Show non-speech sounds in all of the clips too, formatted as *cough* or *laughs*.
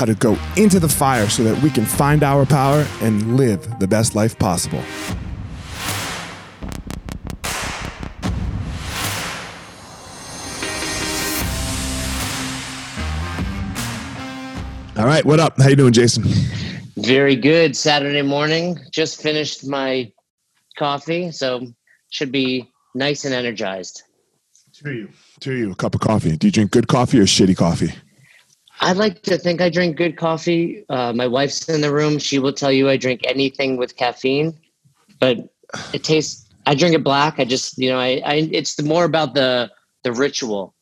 how to go into the fire so that we can find our power and live the best life possible. All right, what up? How you doing, Jason? Very good. Saturday morning. Just finished my coffee, so should be nice and energized. To you. To you. A cup of coffee. Do you drink good coffee or shitty coffee? I like to think I drink good coffee. Uh, my wife's in the room. She will tell you I drink anything with caffeine, but it tastes. I drink it black. I just, you know, I, I it's the more about the the ritual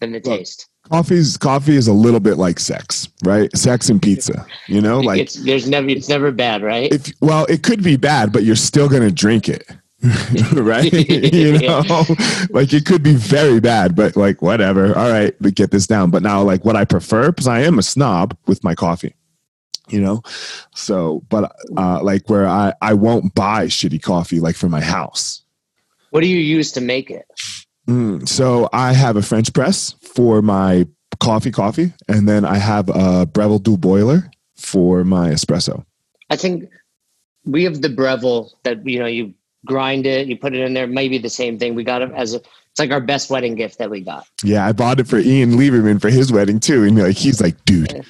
than the well, taste. Coffee's coffee is a little bit like sex, right? Sex and pizza. You know, like it's there's never it's never bad, right? If well, it could be bad, but you're still gonna drink it. *laughs* right? *laughs* you know, like it could be very bad, but like whatever. All right, we get this down. But now, like what I prefer, because I am a snob with my coffee, you know. So, but uh, like where I I won't buy shitty coffee like for my house. What do you use to make it? Mm, so I have a French press for my coffee, coffee, and then I have a Breville Dual boiler for my espresso. I think we have the Breville that you know you grind it, you put it in there. Maybe the same thing. We got it as a, it's like our best wedding gift that we got. Yeah, I bought it for Ian Lieberman for his wedding too. And like he's like, dude.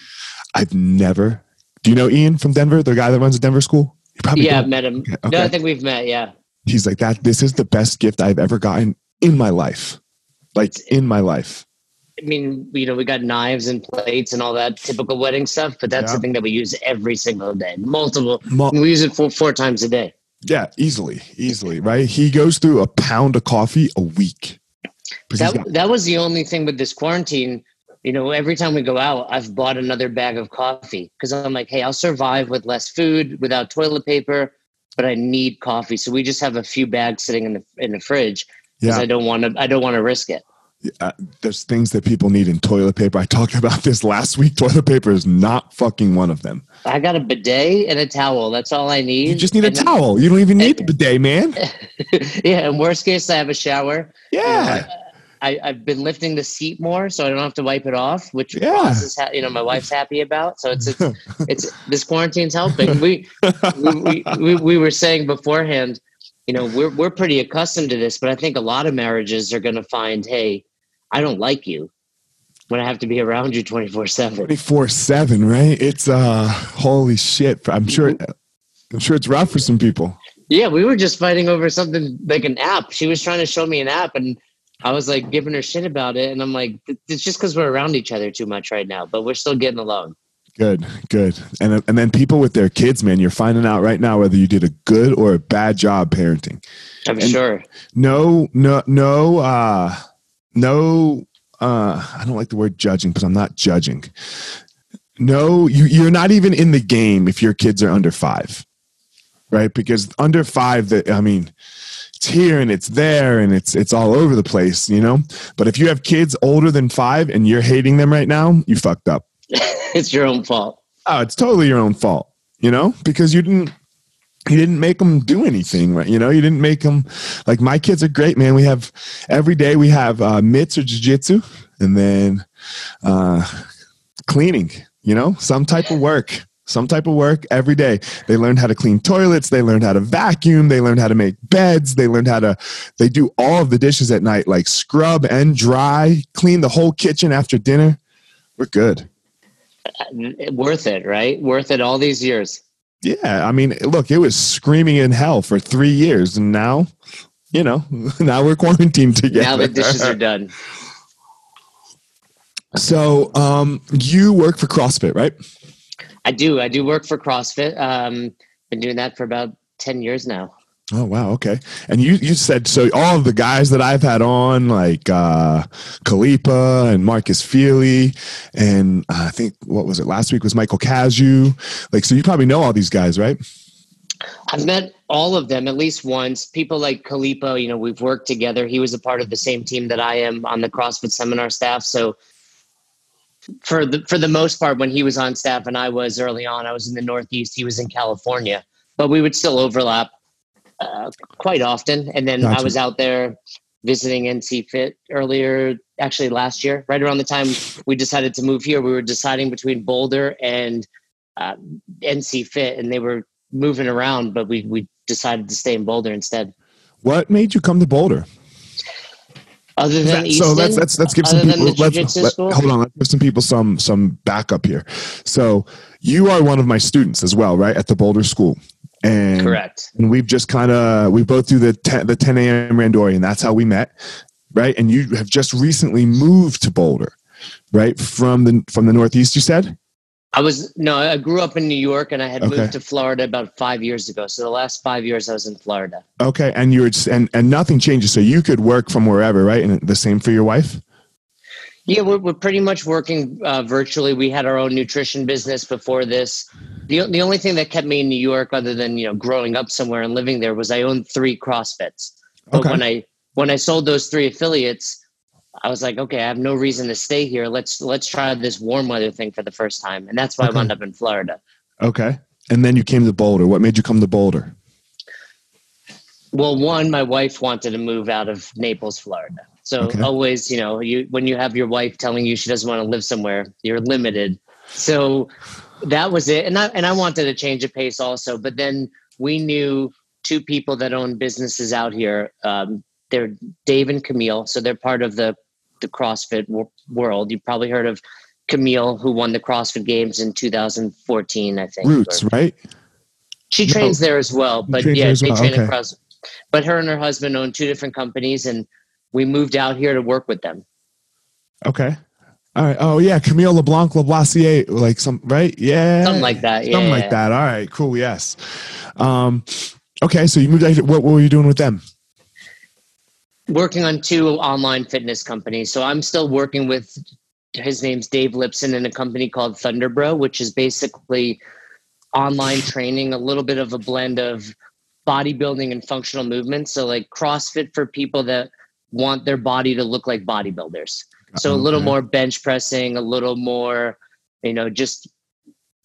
I've never. Do you know Ian from Denver, the guy that runs a Denver school? You probably yeah, I've met him. Okay. No, I think we've met. Yeah. He's like that. This is the best gift I've ever gotten in my life, like in my life. I mean, you know, we got knives and plates and all that typical wedding stuff, but that's yeah. the thing that we use every single day, multiple. Mul- we use it four, four times a day. Yeah, easily, easily, right? He goes through a pound of coffee a week. That, got- that was the only thing with this quarantine. You know, every time we go out, I've bought another bag of coffee because I'm like, hey, I'll survive with less food, without toilet paper, but I need coffee. So we just have a few bags sitting in the in the fridge because yeah. I don't want to. I don't want to risk it uh, there's things that people need in toilet paper. I talked *laughs* about this last week. Toilet paper is not fucking one of them. I got a bidet and a towel. That's all I need. You just need and a towel. You don't even need and, the *laughs* bidet, man. *laughs* yeah. In worst case, I have a shower. Yeah. You know, I, have been lifting the seat more, so I don't have to wipe it off, which yeah. is, you know my wife's happy about. So it's it's, it's this quarantine's helping. We we, we we were saying beforehand, you know, we're we're pretty accustomed to this, but I think a lot of marriages are going to find, hey, I don't like you. when I have to be around you 24 7. 24 7, right? It's uh holy shit. I'm sure I'm sure it's rough for some people. Yeah, we were just fighting over something like an app. She was trying to show me an app and I was like giving her shit about it. And I'm like, it's just because we're around each other too much right now, but we're still getting along. Good, good. And and then people with their kids, man, you're finding out right now whether you did a good or a bad job parenting. I'm And- sure. No, no, no, uh, no. Uh, I don't like the word judging because I'm not judging. No, you you're not even in the game if your kids are under five, right? Because under five, that I mean, it's here and it's there and it's it's all over the place, you know. But if you have kids older than five and you're hating them right now, you fucked up. *laughs* it's your own fault. Oh, it's totally your own fault, you know, because you didn't you didn't make them do anything, right? You know, you didn't make them like my kids are great, man. We have every day we have uh, mitts or jiu-jitsu and then uh, cleaning. You know, some type of work, some type of work every day. They learned how to clean toilets. They learned how to vacuum. They learned how to make beds. They learned how to. They do all of the dishes at night, like scrub and dry, clean the whole kitchen after dinner. We're good. Worth it, right? Worth it all these years. Yeah, I mean, look, it was screaming in hell for three years, and now, you know, *laughs* now we're quarantined together. *laughs* Now the dishes are done. so, um, you work for CrossFit, right? I do. I do work for CrossFit. Um, been doing that for about 10 years now. Oh wow, okay. And you you said so. All of the guys that I've had on, like uh, Khalipa and Marcus Filly, and uh, I think what was it last week was Michael Cazu. Like, so you probably know all these guys, right? I've met all of them at least once. People like Khalipa, you know, we've worked together. He was a part of the same team that I am on the CrossFit seminar staff. So for the for the most part, when he was on staff and I was early on, I was in the Northeast. He was in California, but we would still overlap uh, quite often. And then I was out there visiting NC Fit earlier, actually last year, right around the time we decided to move here. We were deciding between Boulder and uh, NC Fit, and they were moving around, but we we decided to stay in Boulder instead. What made you come to Boulder? Other than That- Easton, so let's let's let's give some people let's, let, hold on let's give some people some some backup here so you are one of my students as well right at the boulder school and correct. and we've just kind of we both do the 10, the 10 a.m randori and that's how we met right and you have just recently moved to boulder right from the from the northeast you said I was no, I grew up in New York, and I had Okay. moved to Florida about five years ago. So the last five years, I was in Florida. okay and you were and and nothing changes so you could work from wherever right and the same for your wife Yeah, we're, we're pretty much working uh, virtually. We had our own nutrition business before this. The, the only thing that kept me in New York, other than you know growing up somewhere and living there, was I owned three CrossFits. But Okay. when I when I sold those three affiliates, I was like, okay, I have no reason to stay here. Let's let's try this warm weather thing for the first time, and that's why Okay. I wound up in Florida. okay and then you came to boulder what made you come to boulder Well, one, my wife wanted to move out of Naples, Florida. So Okay. always, you know, you when you have your wife telling you she doesn't want to live somewhere, you're limited. So that was it. And I and I wanted a change of pace also. But then we knew two people that own businesses out here. Um, they're Dave and Camille. So they're part of the the CrossFit w- world. You've probably heard of Camille, who won the CrossFit Games in 2014, I think. roots or- right she No. trains there as well, but yeah, they well, train okay. across. But her and her husband own two different companies, and we moved out here to work with them. Okay. All right. Oh yeah, Camille LeBlanc Lavoisier, like some right? Yeah. Something like that. Yeah. Something like that. All right. Cool. Yes. Um, okay. So you moved. out here- What, what were you doing with them? Working on two online fitness companies. So I'm still working with his name's Dave Lipson in a company called Thunderbro, which is basically online training, a little bit of a blend of bodybuilding and functional movement. So like CrossFit for people that want their body to look like bodybuilders. So a little more bench pressing, a little more, you know, just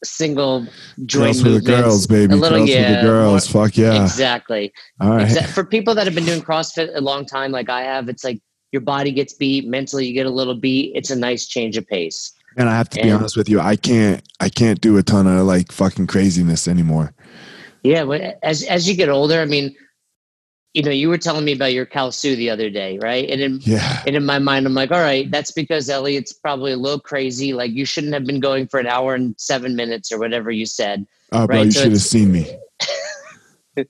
single joint Girls for the girls, baby. A little, girls for the girls. Fuck yeah. Exactly. All right. For people that have been doing CrossFit a long time, like I have, it's like your body gets beat, mentally you get a little beat. It's a nice change of pace. And I have to be honest with you. I can't. I can't do a ton of like fucking craziness anymore. Yeah, but as as you get older, I mean, you know, you were telling me about your Kalsu the other day, right? And in, Yeah. and in my mind, I'm like, all right, that's because Elliot's probably a little crazy. Like you shouldn't have been going for an hour and seven minutes or whatever you said. Oh, bro, you so should have seen me. *laughs*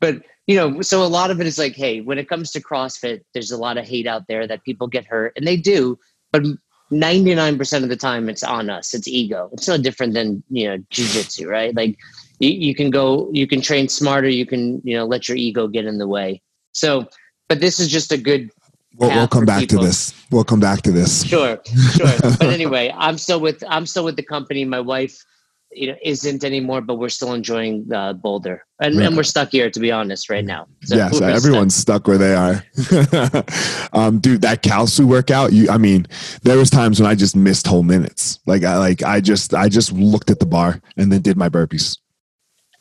But you know, so a lot of it is like, hey, when it comes to CrossFit, there's a lot of hate out there that people get hurt, and they do. But 99% of the time, it's on us. It's ego. It's no different than you know jujitsu, right? Like you, you can go, you can train smarter. You can you know let your ego get in the way. So, but this is just a good We'll, we'll come back people. to this. We'll come back to this. sure sure *laughs* but anyway i'm still with i'm still with the company my wife you know isn't anymore but we're still enjoying uh, boulder and, and we're stuck here to be honest right now So yes, stuck. everyone's stuck where they are. *laughs* um, dude, that Kalsu workout, you I mean, there was times when I just missed whole minutes. Like I like I just I just looked at the bar and then did my burpees.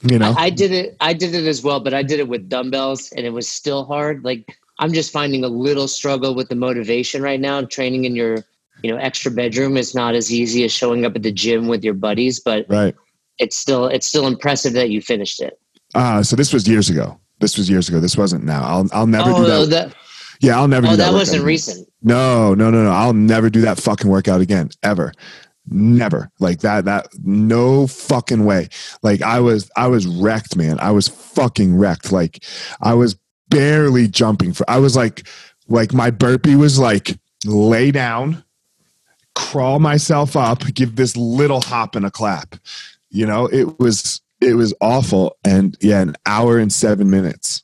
You know? I, I did it i did it as well but i did it with dumbbells and it was still hard like i'm just finding a little struggle with the motivation right now training in your you know extra bedroom is not as easy as showing up at the gym with your buddies but right. it's still it's still impressive that you finished it Uh so this was years ago. This was years ago. This wasn't now. I'll I'll never do oh that. that, yeah, I'll never oh do that. that wasn't recent No, no, no, no. I'll never do that fucking workout again. Ever. Never. Like that, that no fucking way. Like I was I was wrecked, man. I was fucking wrecked. Like I was barely jumping for I was like like my burpee was like lay down, crawl myself up, give this little hop and a clap. You know, it was it was awful. And yeah, an hour and seven minutes.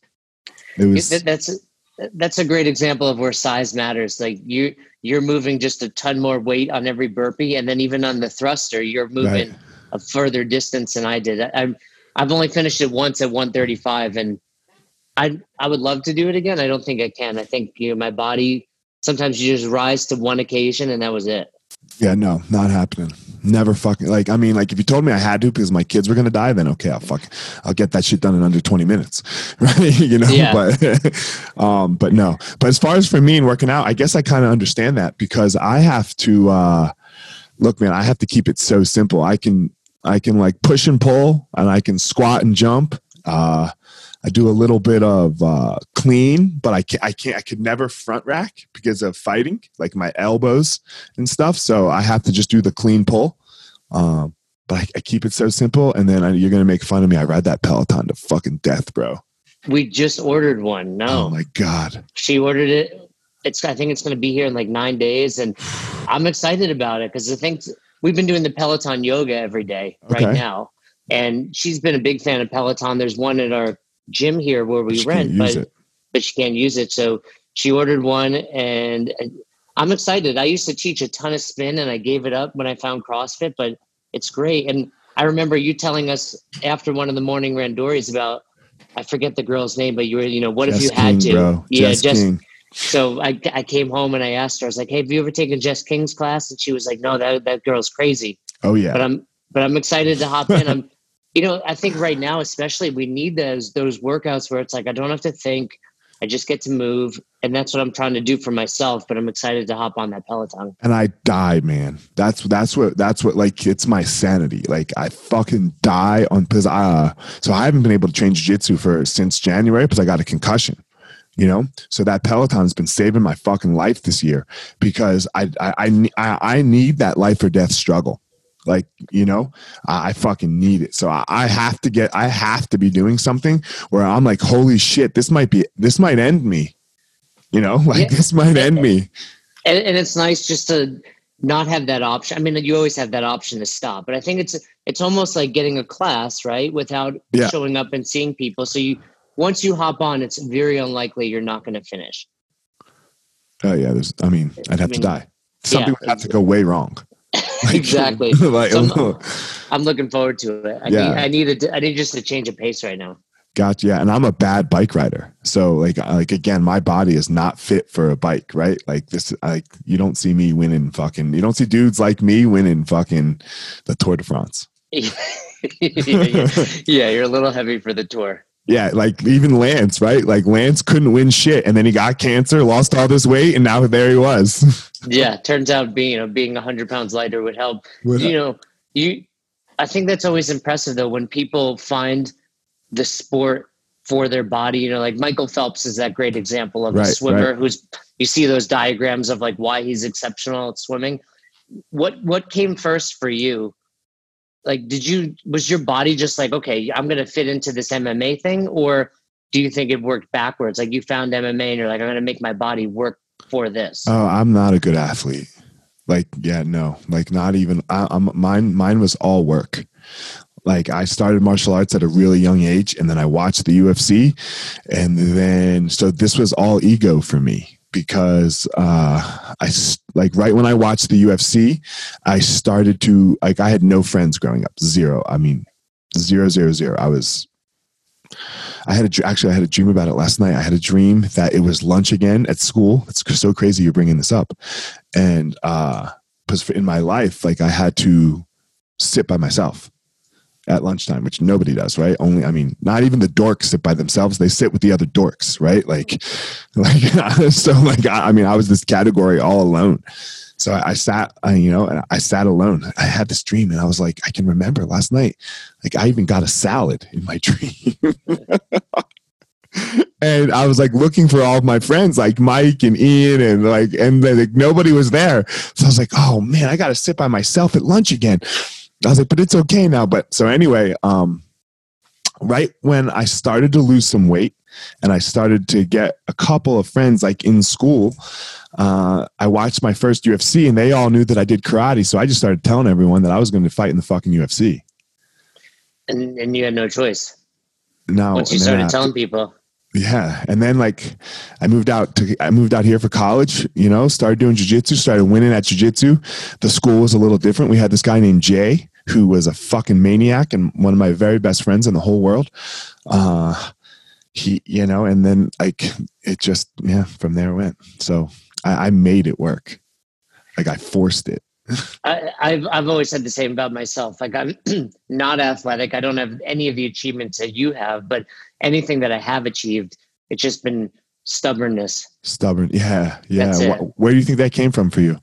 It was that's that's a great example of where size matters. Like you you're moving just a ton more weight on every burpee, and then even on the thruster, you're moving Right. a further distance than I did. I, I've only finished it once at 135, and I I would love to do it again. I don't think I can. I think you know my body. Sometimes you just rise to one occasion, and that was it. Yeah, no, not happening. Never fucking like. I mean, like if you told me I had to because my kids were gonna die, then okay, I'll fuck, I'll get that shit done in under twenty minutes, *laughs* right? *laughs* you know, Yeah. but *laughs* um, but no. But as far as for me and working out, I guess I kind of understand that because I have to uh, look, man. I have to keep it so simple. I can I can like push and pull, and I can squat and jump. Uh, I do a little bit of uh, clean, but I can't, I can't, I could never front rack because of fighting, like my elbows and stuff. So I have to just do the clean pull. Um, but I, I keep it so simple. And then I, you're going to make fun of me. I ride that Peloton to fucking death, bro. We just ordered one. No, Oh my God. she ordered it. It's I think it's going to be here in like nine days, and *sighs* I'm excited about it because I think we've been doing the Peloton yoga every day right now, and she's been a big fan of Peloton. There's one at our gym here where we She rent, but it. but she can't use it. So she ordered one, and I'm excited. I used to teach a ton of spin, and I gave it up when I found CrossFit, but it's great. And I remember you telling us after one of the morning randoris about. I forget the girl's name, but you were, you know, what if Jess you had to? bro. Yeah, Jess just King. so I, I came home and I asked her, I was like, Hey, have you ever taken Jess King's class? And she was like, No, that, that girl's crazy. Oh yeah. But I'm but I'm excited to hop in. I'm *laughs* you know, I think right now especially we need those those workouts where it's like I don't have to think. I just get to move. And that's what I'm trying to do for myself. But I'm excited to hop on that Peloton. and I die, man. That's that's what that's what like it's my sanity. Like I fucking die on because I uh, so I haven't been able to train jiu-jitsu for since January because I got a concussion. You know, so that Peloton's been saving my fucking life this year because I I I, I, I need that life or death struggle. Like you know, I, I fucking need it. So I, I have to get. I have to be doing something where I'm like, holy shit, this might be. This might end me. You know, *laughs* like Yeah. this might end me. And, and it's nice just to not have that option. I mean, you always have that option to stop, but I think it's it's almost like getting a class, right? Without Yeah. showing up and seeing people. So you once you hop on, it's very unlikely you're not going to finish. Oh yeah, there's. I mean, I'd have I mean, to die. Something yeah. would have to go way wrong. *laughs* Like- Exactly. *laughs* like, Some- oh. I'm looking forward to it. I Yeah. need I need a, I need just a change of pace right now. gotcha. Yeah, and I'm a bad bike rider. So like, uh, like again, my body is not fit for a bike. Right? Like this. Like you don't see me winning. Fucking. You don't see dudes like me winning. Fucking the Tour de France. *laughs* yeah, yeah. yeah, you're a little heavy for the tour. Yeah, like even Lance, right? Like Lance couldn't win shit, and then he got cancer, lost all this weight, and now there he was. *laughs* Yeah, turns out being you know being hundred pounds lighter would help. you know you i think that's always impressive though when people find the sport for their body. You know, like Michael Phelps is that great example of Right, a swimmer right. who's you see those diagrams of like why he's exceptional at swimming. What what came first for you? Like, did you was your body just like okay, I'm gonna fit into this MMA thing, or do you think it worked backwards? Like you found MMA and you're like, I'm gonna make my body work for this. Oh, I'm not a good athlete. Like, yeah, no, like not even. I, I'm mine. Mine was all work. Like I started martial arts at a really young age, and then I watched the UFC, and then so this was all ego for me because uh, I like right when I watched the UFC, I started to like I had no friends growing up, zero. I mean, zero, zero, zero. I was I had a actually I had a dream about it last night. I had a dream that it was lunch again at school. It's so crazy you're bringing this up, and uh, because in my life, like I had to sit by myself at lunchtime, which nobody does, right? Only I mean, not even the dorks sit by themselves. They sit with the other dorks, right? Like, *laughs* like *laughs* so like I, I mean, I was this category all alone. So I, I sat, I, you know, and I sat alone. I had this dream, and I was like, I can remember last night, like I even got a salad in my *laughs* dream. and I was like looking for all of my friends, like Mike and Ian, and like, and like nobody was there. So I was like, oh man, I got to sit by myself at lunch again. I was like, but it's okay now. But so anyway, um, right when I started to lose some weight and I started to get a couple of friends like in school, uh, I watched my first UFC and they all knew that I did karate. So I just started telling everyone that I was going to fight in the fucking UFC. and and you had no choice No. once you started telling people. Yeah, and then like I moved out to I moved out here for college. You know, started doing jujitsu, started winning at jujitsu. The school was a little different. We had this guy named Jay who was a fucking maniac and one of my very best friends in the whole world. Uh, he, you know, and then like it just yeah, from there went. So I, I made it work. Like I forced it. *laughs* I, I've I've always said the same about myself. Like I'm *clears throat* not athletic. I don't have any of the achievements that you have, but anything that I have achieved, it's just been stubbornness. Stubborn. Yeah, yeah. Where do you think that came from for you?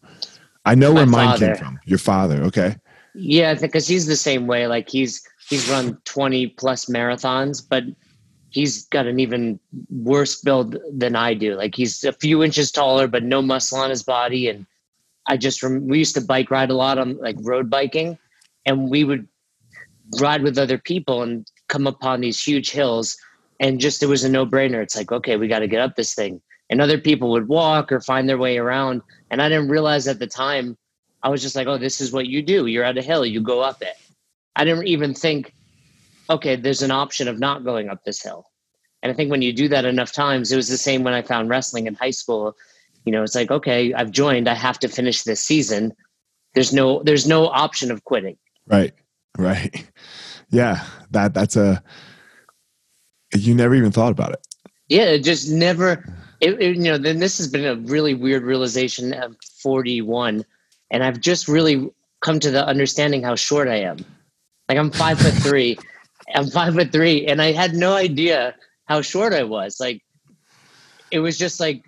I know My where mine father. came from. Your father. Okay. Yeah, because he's the same way. Like he's he's run twenty plus marathons, but he's got an even worse build than I do. Like he's a few inches taller, but no muscle on his body. And I just rem- we used to bike ride a lot on like road biking, and we would ride with other people and come upon these huge hills, and just it was a no brainer. It's like okay, we got to get up this thing, and other people would walk or find their way around, and I didn't realize at the time. I was just like, oh, this is what you do. You're at a hill, you go up it. I didn't even think, okay, there's an option of not going up this hill. And I think when you do that enough times, it was the same when I found wrestling in high school. You know, it's like, okay, I've joined, I have to finish this season. There's no there's no option of quitting. Right. Right. *laughs* Yeah. That that's a you never even thought about it. Yeah, it just never it, it- you know, then this has been a really weird realization of 41 and I've just really come to the understanding how short I am. Like I'm five foot three. *laughs* I'm five foot three, and I had no idea how short I was. Like it was just like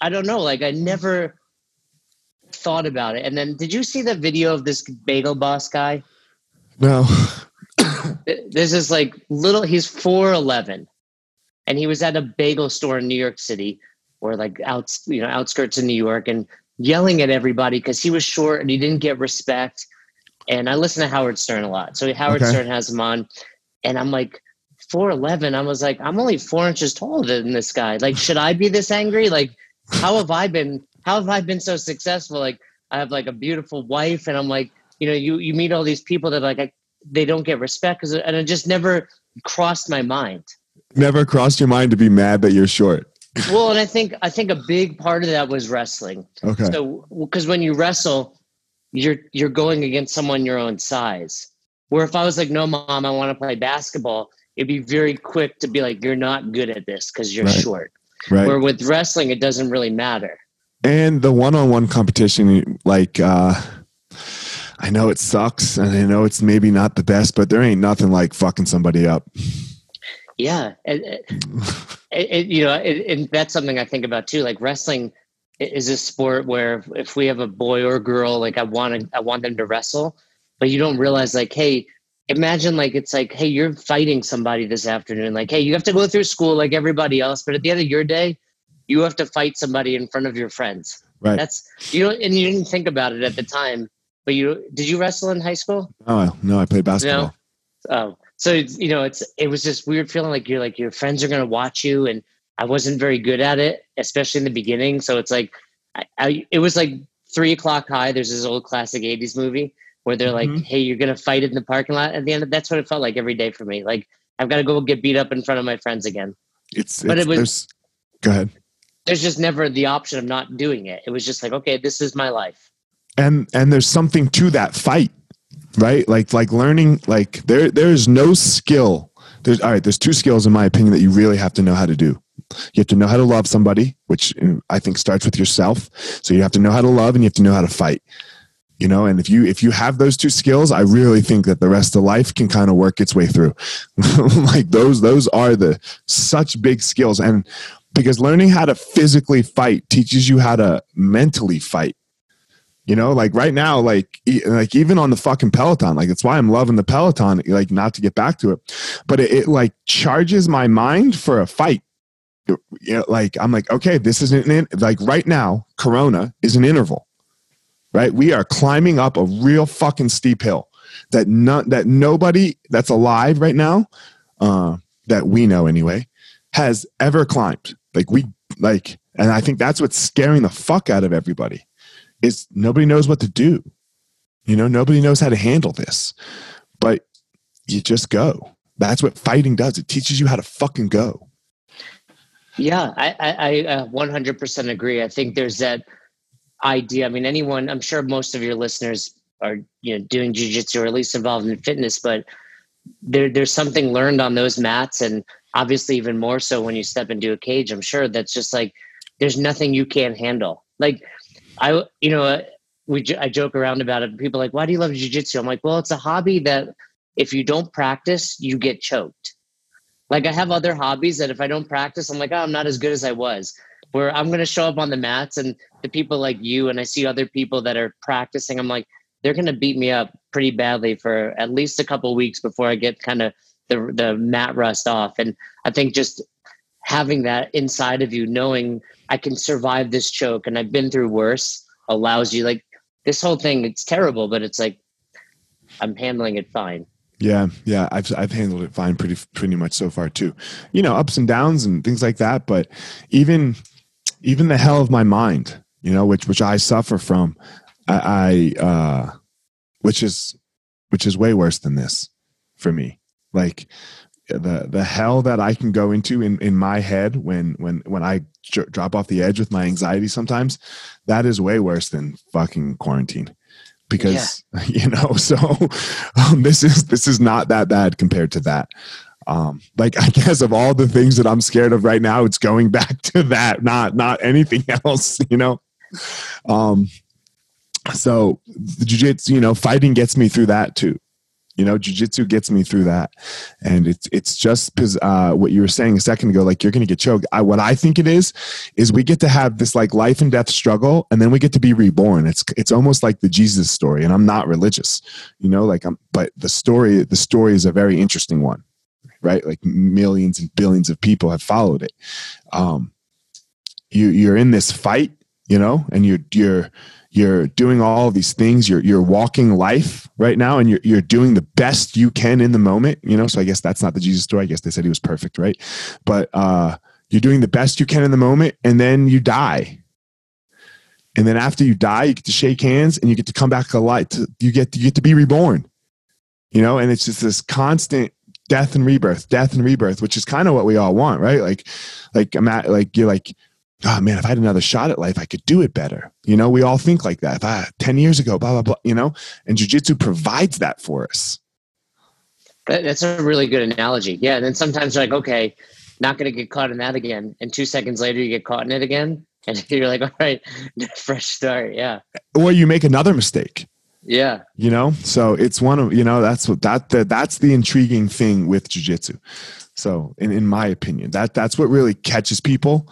I don't know. Like I never thought about it. And then, did you see the video of this bagel boss guy? No. *laughs* Th- This is like little. He's four eleven, and he was at a bagel store in New York City, or like out you know outskirts of New York, and yelling at everybody because he was short and he didn't get respect. And I listen to Howard Stern a lot, so Howard Okay. Stern has him on, and I'm like. 411 i was like i'm only four inches taller than this guy like should i be this angry like how have i been how have i been so successful like i have like a beautiful wife and i'm like you know you you meet all these people that like I, they don't get respect 'cause- and it just never crossed my mind Never crossed your mind to be mad that you're short. *laughs* well and i think i think a big part of that was wrestling Okay. so because when you wrestle you're you're going against someone your own size where if i was like no mom i want to play basketball it'd be very quick to be like you're not good at this because you're Right. short right. where with wrestling it doesn't really matter and the one-on-one competition like uh I know it sucks and I know it's maybe not the best, but there ain't nothing like fucking somebody up. yeah it, it- uh, you know it, and that's something i think about too like wrestling is a sport where if, if we have a boy or girl like i want to i want them to wrestle but you don't realize like hey imagine like it's like, hey, you're fighting somebody this afternoon. Like, hey, you have to go through school like everybody else, but at the end of your day, you have to fight somebody in front of your friends. Right. That's you know, and you didn't think about it at the time. But you did you wrestle in high school? Oh no, I played basketball. No. Oh, so you know, it's it was this weird feeling like you're like your friends are gonna watch you, and I wasn't very good at it, especially in the beginning. So it's like, I, I it was like three o'clock high. There's this old classic '80s movie where they're Mhm. like, "Hey, you're gonna fight in the parking lot." At the end, of, that's what it felt like every day for me. Like I've got to go get beat up in front of my friends again. It's, But it's it was- go ahead. There's just never the option of not doing it. It was just like, okay, this is my life. And and there's something to that fight right? Like like learning like there there's no skill. There's all right there's two skills in my opinion that you really have to know how to do. You have to know how to love somebody which i think starts with yourself. So you have to know how to love and you have to know how to fight you know? And if you if you have those two skills i really think that the rest of life can kind of work its way through. *laughs* Like those those are the such big skills. And because learning how to physically fight teaches you how to mentally fight you know, like right now, like e- like even on the fucking Peloton, like it's why I'm loving the Peloton. Like not to get back to it, but it, it like charges my mind for a fight. You know, like I'm like, okay, this is an in, like right now, Corona is an interval, right? We are climbing up a real fucking steep hill that not that nobody that's alive right now, uh, that we know anyway, has ever climbed. Like we like, and I think that's what's scaring the fuck out of everybody is nobody knows what to do. You know, nobody knows how to handle this. But you just go. That's what fighting does. It teaches you how to fucking go. Yeah, I, I, I uh, 100% agree. I think there's that idea. I mean, anyone, I'm sure most of your listeners are, you know, doing jujitsu or at least involved in fitness, but there, there's something learned on those mats. And obviously, even more so when you step into a cage, I'm sure that's just like, there's nothing you can't handle. Like, I, you know, we, I joke around about it. People are like, why do you love jujitsu? I'm like, well, it's a hobby that if you don't practice, you get choked. Like I have other hobbies that if I don't practice, I'm like, oh, I'm not as good as I was. Where I'm going to show up on the mats and the people like you and I see other people that are practicing, I'm like, they're going to beat me up pretty badly for at least a couple weeks before I get kind of the the mat rust off. And I think just having that inside of you, knowing I can survive this choke and I've been through worse, allows you like this whole thing. It's terrible, but it's like I'm handling it fine. Yeah, yeah, I've I've handled it fine, pretty pretty much so far too. You know, ups and downs and things like that. But even even the hell of my mind, you know, which which I suffer from, I, I uh, which is which is way worse than this for me. Like the the hell that I can go into in in my head when when when I j- drop off the edge with my anxiety sometimes, that is way worse than fucking quarantine. Because *laughs* you know *laughs* so um, this is this is not that bad compared to that. Um like i guess of all the things that i'm scared of right now it's going *laughs* back to that not not anything else you know? Um so the jiu-jitsu you know fighting gets me through that too you know jiu-jitsu gets me through that. And it's it's just because uh what you were saying a second ago like you're gonna get choked. I, what i think it is is we get to have this like life and death struggle and then we get to be reborn. It's it's almost like the jesus story and i'm not religious you know like i'm but the story the story is a very interesting one right? Like millions and billions of people have followed it. Um you you're in this fight you know and you're you're you're doing all these things. You're you're walking life right now and you're you're doing the best you can in the moment you know? So i guess that's not the jesus story. I guess they said he was perfect right? But uh you're doing the best you can in the moment and then you die. And then after you die you get to shake hands and you get to come back alive to, you get you get to be reborn you know? And it's just this constant death and rebirth death and rebirth which is kind of what we all want right? Like like i'm at like you're like oh man if i had another shot at life i could do it better you know we all think like that if I, 10 years ago blah blah blah you know and jiu-jitsu provides that for us that's a really good analogy. Yeah. And then sometimes you're like, okay, not going to get caught in that again. And two seconds later, you get caught in it again. *laughs* And you're like, all right, *laughs* fresh start. Yeah. or you make another mistake Yeah. you know so it's one of you know that's what that, that that's the intriguing thing with jiu-jitsu so in, in my opinion that that's what really catches people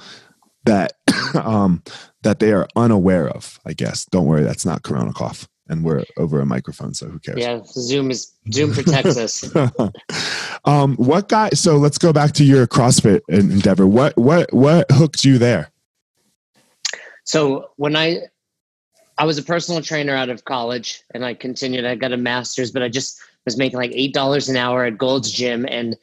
that *coughs* um that they are unaware of i guess don't worry that's not corona cough and we're over a microphone, so who cares? Yeah, Zoom is Zoom protects us. *laughs* um, what got? So let's go back to your CrossFit endeavor. What what what hooked you there? So when I I was a personal trainer out of college, and I continued. I got a master's, but I just was making like eight dollars an hour at Gold's Gym, and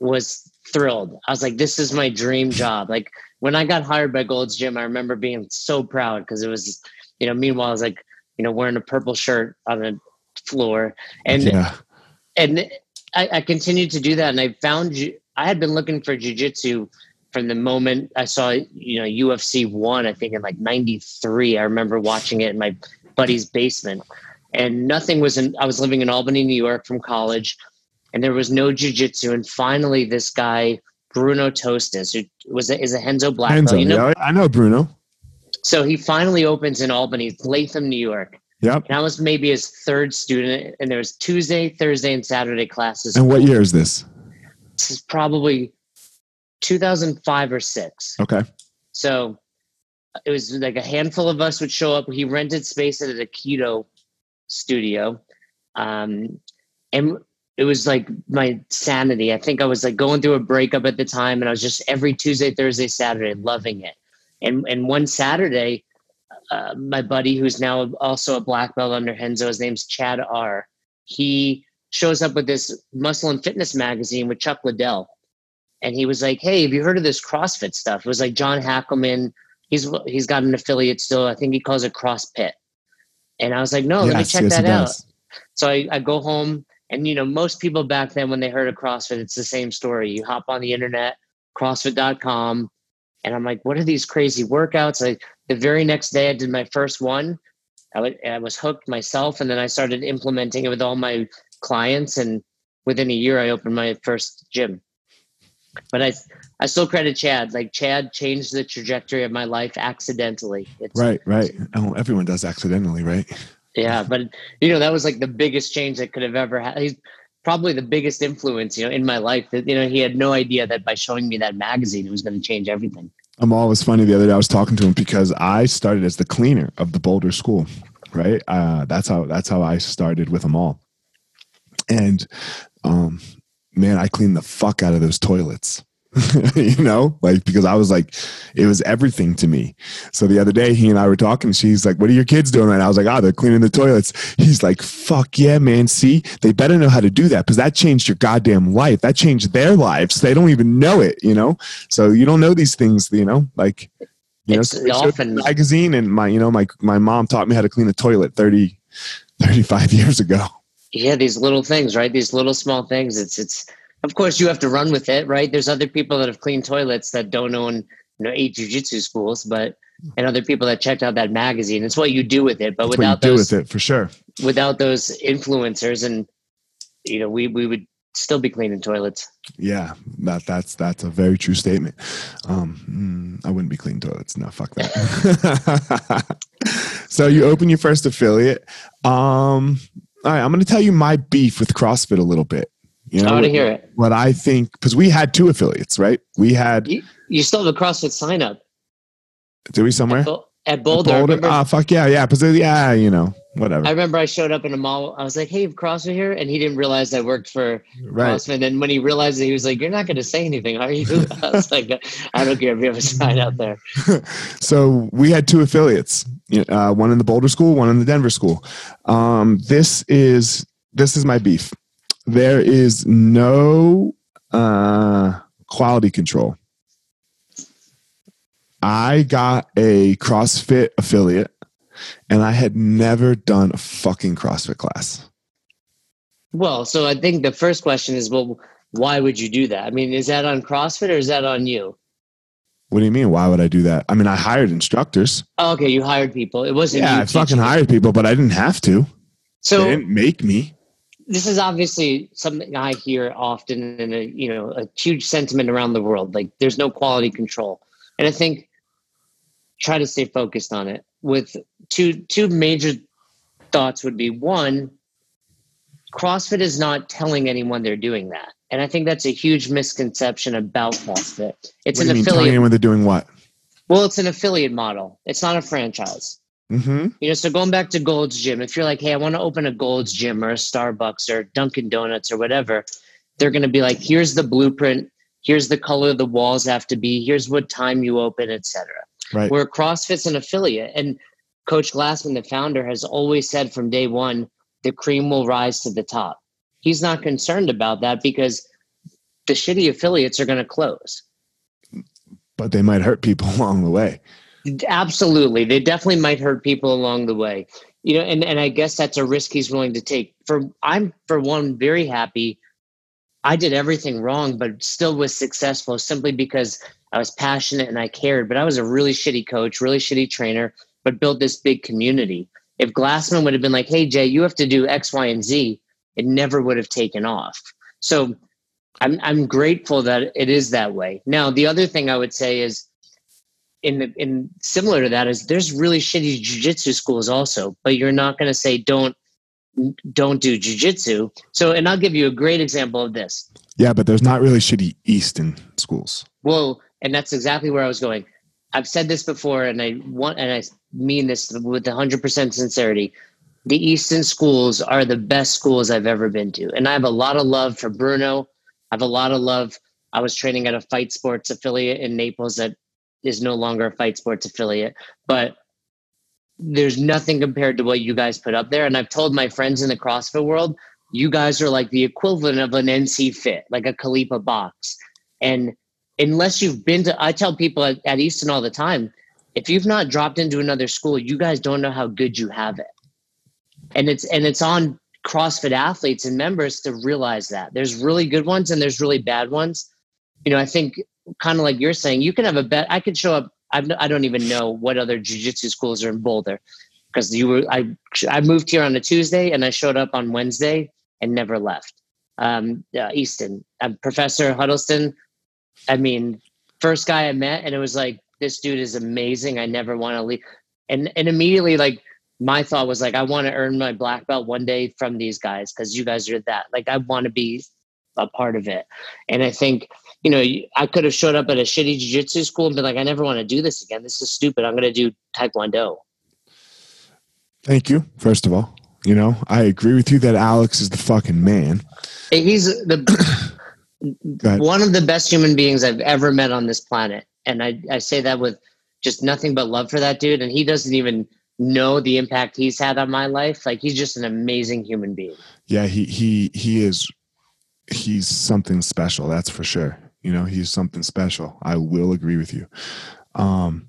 was thrilled. I was like, "This is my dream job." Like when I got hired by Gold's Gym, I remember being so proud because it was, you know, meanwhile I was like, you know, wearing a purple shirt on the floor, and yeah. and I, I continued to do that, and I found I had been looking for jujitsu from the moment I saw, you know, UFC one, I think in like 93, I remember watching it in my buddy's basement and nothing was in, I was living in Albany, New York from college and there was no jujitsu. And finally this guy, Bruno Tostes, who was a, is a Renzo black belt. You know, yeah, I know Bruno. So he finally opens in Albany, Latham, New York. Yep. And I was maybe his third student, and there was Tuesday, Thursday, and Saturday classes. And what year is this? This is probably 2005 or six. Okay. So it was like a handful of us would show up. He rented space at a keto studio. Um, and it was like my sanity. I think I was like going through a breakup at the time and I was just every Tuesday, Thursday, Saturday loving it. And, and one Saturday, uh, my buddy, who's now also a black belt under Henzo, his name's Chad R. He shows up with this muscle and fitness magazine with Chuck Liddell and he was like, "Hey, have you heard of this CrossFit stuff?" It was like John Hackleman. He's he's got an affiliate still. I think he calls it CrossFit. And I was like, "No, yes, let me check yes, that out." So I, I go home, and you know, most people back then when they heard of CrossFit, it's the same story. You hop on the internet, CrossFit.com, and I'm like, "What are these crazy workouts?" I the very next day, I did my first one. I, w- I was hooked myself, and then I started implementing it with all my clients. And within a year, I opened my first gym but I I still credit Chad. Like Chad changed the trajectory of my life accidentally. It's, right, right. Oh, everyone does accidentally, right? Yeah, but you know that was like the biggest change that could have ever had. He's probably the biggest influence, you know, in my life. That you know he had no idea that by showing me that magazine, it was going to change everything. Amal was funny the other day. I was talking to him because I started as the cleaner of the Boulder School. Right, uh, that's how that's how I started with Amal, and um, man, I cleaned the fuck out of those toilets. *laughs* you know, like because I was like, it was everything to me. So the other day, he and I were talking. She's like, "What are your kids doing?" And I was like, "Ah, oh, they're cleaning the toilets." He's like, "Fuck yeah, man! See, they better know how to do that because that changed your goddamn life. That changed their lives. They don't even know it, you know. So you don't know these things, you know, like." You it's know, often magazine and my, you know, my my mom taught me how to clean a toilet 30, 35 *laughs* years ago yeah these little things right these little small things it's it's of course you have to run with it right? There's other people that have cleaned toilets that don't own you know eight jiu-jitsu schools but and other people that checked out that magazine. It's what you do with it but That's without those do with it for sure. without those influencers and you know we we would still be cleaning toilets. Yeah that that's that's a very true statement. Um mm, i wouldn't be cleaning toilets. No fuck that. *laughs* So you open your first affiliate. Um all right, I'm going to tell you my beef with CrossFit a little bit. You know, I want to hear it. What I think, because we had two affiliates, right? We had. You, you still have a CrossFit sign up. Do we somewhere? At, Bo- at Boulder. Boulder? Ah, fuck yeah, yeah. Because yeah, you know, whatever. I remember I showed up in a mall. I was like, "Hey, CrossFit here," and he didn't realize I worked for right. CrossFit. And when he realized it, he was like, "You're not going to say anything, are you?" *laughs* I was like, "I don't care if you have a sign out there." *laughs* so we had two affiliates, uh, one in the Boulder school, one in the Denver school. Um, this is this is my beef. There is no uh, quality control. I got a CrossFit affiliate and I had never done a fucking CrossFit class. Well, so I think the first question is, well, why would you do that? I mean, is that on CrossFit or is that on you? What do you mean? Why would I do that? I mean, I hired instructors. Oh, okay, you hired people. It wasn't. Yeah, I fucking hired people, but I didn't have to. So they didn't make me. This is obviously something I hear often, in a you know a huge sentiment around the world. Like, there's no quality control, and I think try to stay focused on it. With two two major thoughts would be one crossfit is not telling anyone they're doing that. And i think that's a huge misconception about crossfit. It's an mean, affiliate when they're doing what? Well it's an affiliate model. It's not a franchise Mm-hmm. You know, so going back to Gold's Gym, if you're like, hey, I want to open a Gold's Gym or a Starbucks or Dunkin' Donuts or whatever, they're going to be like, here's the blueprint, here's the color the walls have to be, here's what time you open, etc. Right. Where CrossFit's an affiliate, and Coach Glassman, the founder, has always said from day one, the cream will rise to the top. He's not concerned about that because the shitty affiliates are going to close. But they might hurt people *laughs* along the way. Absolutely. They definitely might hurt people along the way. You know, and, and I guess that's a risk he's willing to take. For I'm for one very happy. I did everything wrong, but still was successful simply because I was passionate and I cared. But I was a really shitty coach, really shitty trainer, but built this big community. If Glassman would have been like, hey Jay, you have to do X, Y, and Z, it never would have taken off. So I'm I'm grateful that it is that way. Now, the other thing I would say is in the, in similar to that is there's really shitty jujitsu schools also, but you're not going to say don't don't do jujitsu. So, and I'll give you a great example of this. Yeah, but there's not really shitty Easton schools. Well, and that's exactly where I was going. I've said this before, and I want and I mean this with 100% sincerity. The Easton schools are the best schools I've ever been to, and I have a lot of love for Bruno. I have a lot of love. I was training at a fight sports affiliate in Naples that is no longer a fight sports affiliate, but there's nothing compared to what you guys put up there. And I've told my friends in the CrossFit world, you guys are like the equivalent of an NC Fit, like a Khalipa box. And unless you've been to, I tell people at, at Easton all the time, if you've not dropped into another school, you guys don't know how good you have it. And it's and it's on CrossFit athletes and members to realize that there's really good ones and there's really bad ones. You know, I think kind of like you're saying, you can have a bet. I could show up. I've, I don't even know what other jujitsu schools are in Boulder because you were. I I moved here on a Tuesday and I showed up on Wednesday and never left. Um, uh, Easton, uh, Professor Huddleston. I mean, first guy I met, and it was like, this dude is amazing. I never want to leave. And and immediately, like my thought was like, I want to earn my black belt one day from these guys because you guys are that. Like, I want to be a part of it. And I think you know, I could have showed up at a shitty jiu-jitsu school and been like, I never want to do this again. This is stupid. I'm going to do taekwondo. Thank you. First of all, you know, I agree with you that Alex is the fucking man. He's the *coughs* one of the best human beings I've ever met on this planet. And I, I say that with just nothing but love for that dude. And he doesn't even know the impact he's had on my life. Like he's just an amazing human being. Yeah, he he he is he's something special, that's for sure. You know, he's something special. I will agree with you. Um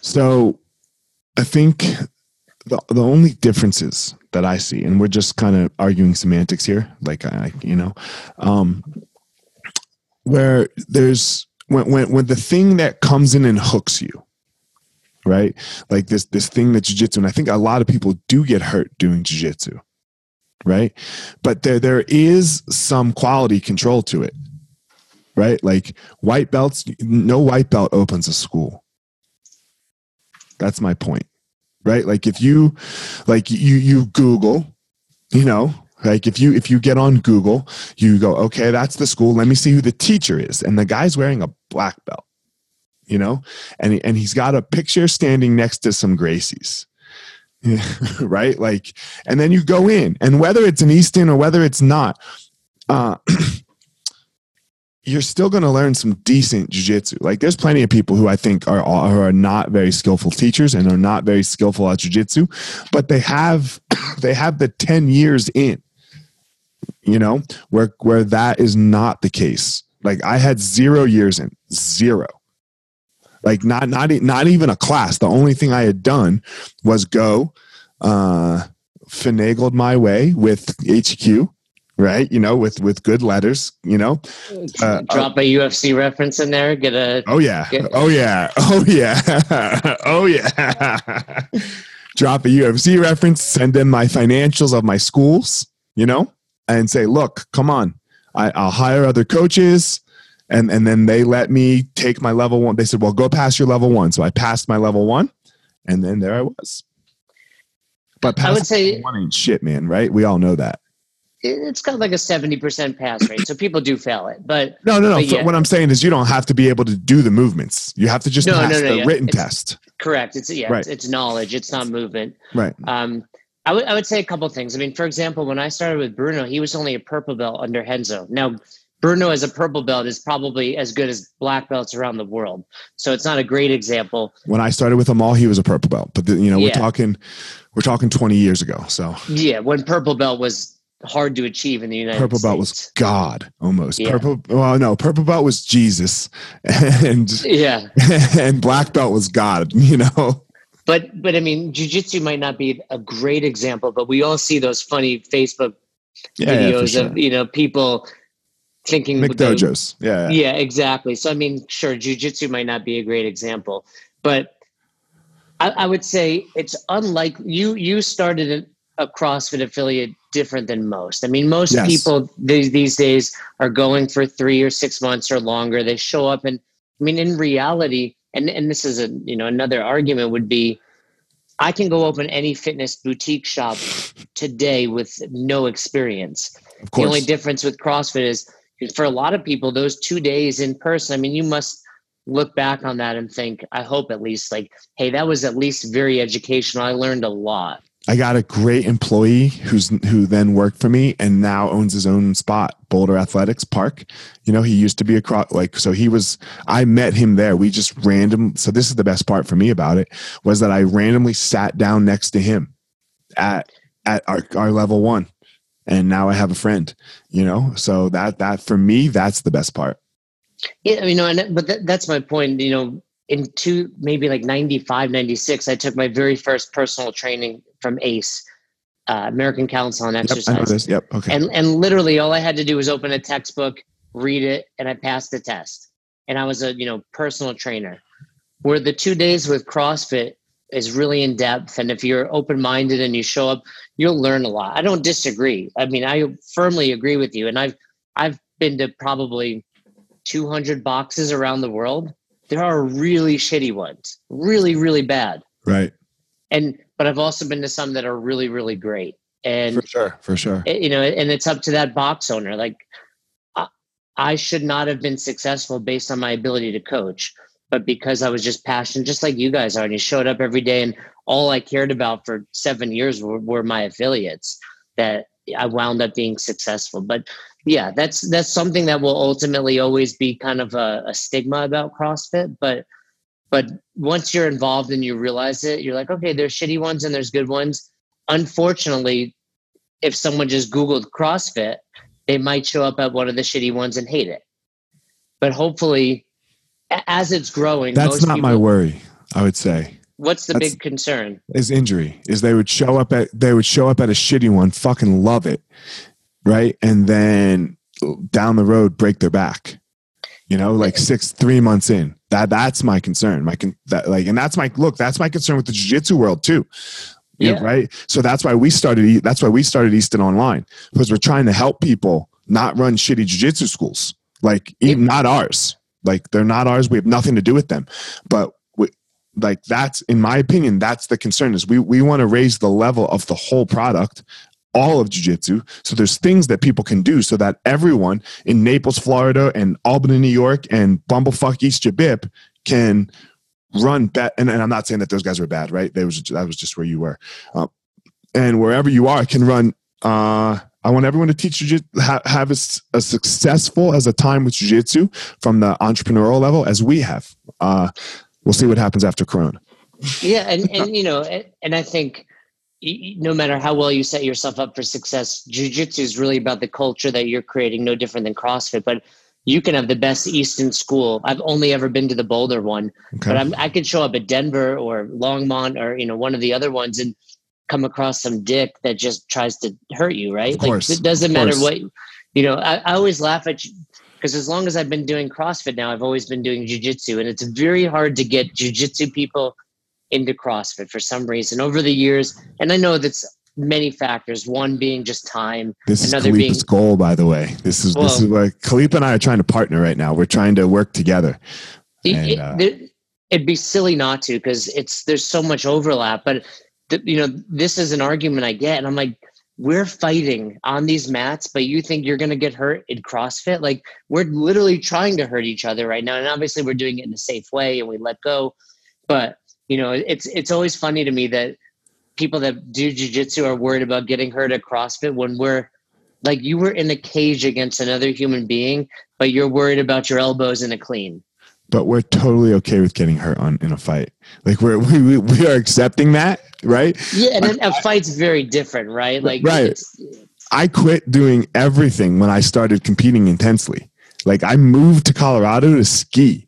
so I think the the only differences that I see, and we're just kind of arguing semantics here, like I, you know, um, where there's when when when the thing that comes in and hooks you, right? Like this this thing that jujitsu, and I think a lot of people do get hurt doing jujitsu, right? But there there is some quality control to it, right? Like white belts, no white belt opens a school. That's my point right? Like if you like you you google you know like if you if you get on google you go okay that's the school. Let me see who the teacher is. And the guy's wearing a black belt you know? And and he's got a picture standing next to some gracies *laughs* right? Like and then you go in and whether it's an easton or whether it's not uh *clears throat* you're still going to learn some decent jujitsu. Like there's plenty of people who I think are are not very skillful teachers and are not very skillful at jujitsu, but they have *coughs* they have the 10 years in. You know, where where that is not the case. Like I had 0 years in, zero. Like not not not even a class. The only thing I had done was go uh finagled my way with HQ right? You know, with with good letters, you know. Uh, Drop a UFC reference in there. Get a. Oh yeah. Get, oh yeah. *laughs* Oh yeah. *laughs* oh yeah. *laughs* Drop a UFC reference. Send them my financials of my schools. You know, and say, look, come on, I, I'll hire other coaches. And, and then they let me take my level one. They said, well, go past your level one. So I passed my level one. And then there I was. But I would say one ain't shit, man. Right? We all know that it's got like a 70% pass rate. So people do fail it. But no, no, no. yeah. What I'm saying is you don't have to be able to do the movements. You have to just No, pass no, no, the yeah. written It's- test. correct. It's yeah, Right. it's, it's knowledge. It's not movement. Right. Um, I would I would say a couple things. I mean, for example, when I started with Bruno, he was only a purple belt under Renzo. Now, Bruno as a purple belt is probably as good as black belts around the world. So it's not a great example. When I started with Amal, he was a purple belt. But the, you know, we're talking we're talking 20 years ago. So Yeah, when purple belt was hard to achieve in the United purple States. belt was God almost. Yeah. Purple well, no, purple belt was Jesus. *laughs* And yeah, *laughs* and black belt was God, you know. but but I mean, jujitsu might not be a great example, but we all see those funny Facebook Yeah, yeah, videos sure. of you know people thinking McDojos. Yeah. yeah. Yeah, exactly. So I mean, sure, jujitsu might not be a great example, but I, I would say it's unlike you. You started a, a CrossFit affiliate different than most. I mean, most Yes. people these these days are going for three or six months or longer. They show up, and I mean, in reality, and and this is a you know another argument would be. I can go open any fitness boutique shop today with no experience. Of The only difference with CrossFit is for a lot of people, those two days in person, I mean, you must look back on that and think, I hope at least like, hey, that was at least very educational. I learned a lot. I got a great employee who's who then worked for me and now owns his own spot, Boulder Athletics Park. You know, he used to be a cro- like so he was I met him there. We just random so this is the best part for me about it was that I randomly sat down next to him at at our, our level 1 and now I have a friend, you know? So that that for me that's the best part. Yeah, you know, but that, that's my point. You know, in two, maybe like 95, 96, I took my very first personal training from ACE, uh, American Council on Yep, I know Exercise. this. Yep. Okay. and and literally all I had to do was open a textbook, read it, and I passed the test. And I was a you know personal trainer. Where the two days with CrossFit is really in depth, and if you're open minded and you show up, you'll learn a lot. I don't disagree. I mean, I firmly agree with you, and I've I've been to probably 200 boxes around the world. There are really shitty ones, really really bad, right. And but I've also been to some that are really really great. And For sure. For sure. it- you know and it's up to that box owner like I, I should not have been successful based on my ability to coach but because i was just passionate just like you guys are and you showed up every day and all i cared about for seven years were, were my affiliates that i wound up being successful but yeah that's that's something that will ultimately always be kind of a, a stigma about crossfit but but once you're involved and you realize it you're like okay there's shitty ones and there's good ones unfortunately, if someone just Googled CrossFit, they might show up at one of the shitty ones and hate it. But hopefully, as it's growing, That's not my worry, I would say. What's the That's- big concern? is injury is they would show up at they would show up at a shitty one fucking love it right and then down the road break their back you know like six three months in. That that's my concern. My con- that like and that's my look that's my concern with the jiu-jitsu world too. Know, Yeah. right? So that's why we started that's why we started easton online because we're trying to help people not run shitty jiu-jitsu schools. Like even not ours. Like they're not ours. We have nothing to do with them. But we, like that's in my opinion that's the concern is we we want to raise the level of the whole product all of jiu-jitsu so there's things that people can do so that everyone in naples florida and albany new york and bumblefuck east jabip can run bet and, and i'm not saying that those guys were bad right they was that was just where you were uh, and wherever you are can run uh I want everyone to teach jiu ha- have as, as successful as a time with jiu-jitsu from the entrepreneurial level as we have. Uh, we'll see what happens after Corona. Yeah, and and you know, and- I think no matter how well you set yourself up for success, jujitsu is really about the culture that you're creating. No different than CrossFit, but you can have the best Easton school. I've only ever been to the Boulder one, Okay. but I'm, I could show up at Denver or Longmont or you know one of the other ones and come across some dick that just tries to hurt you, right? Of course, Like it doesn't matter what you know. I, I always laugh at you because as long as I've been doing CrossFit now, I've always been doing jujitsu, and it's very hard to get jujitsu people into CrossFit for some reason over the years. And I know that's many factors. One being just time. This is another being- goal, by the way. This is this is where Khalipa and I are trying to partner right now. We're trying to work together. It, And, it- uh, there- it'd be silly not to because it's there's so much overlap. But the, you know, this is an argument I get, and I'm like, we're fighting on these mats, but you think you're going to get hurt in CrossFit? Like we're literally trying to hurt each other right now. And obviously we're doing it in a safe way and we let go. But, you know, it's, it's always funny to me that people that do jujitsu are worried about getting hurt at CrossFit when we're like, you were in a cage against another human being, but you're worried about your elbows in a clean but we're totally okay with getting hurt on in a fight. Like we're we, we are accepting that, right? Yeah, and a fight's very different, right? Like right. I quit doing everything when I started competing intensely. Like I moved to Colorado to ski.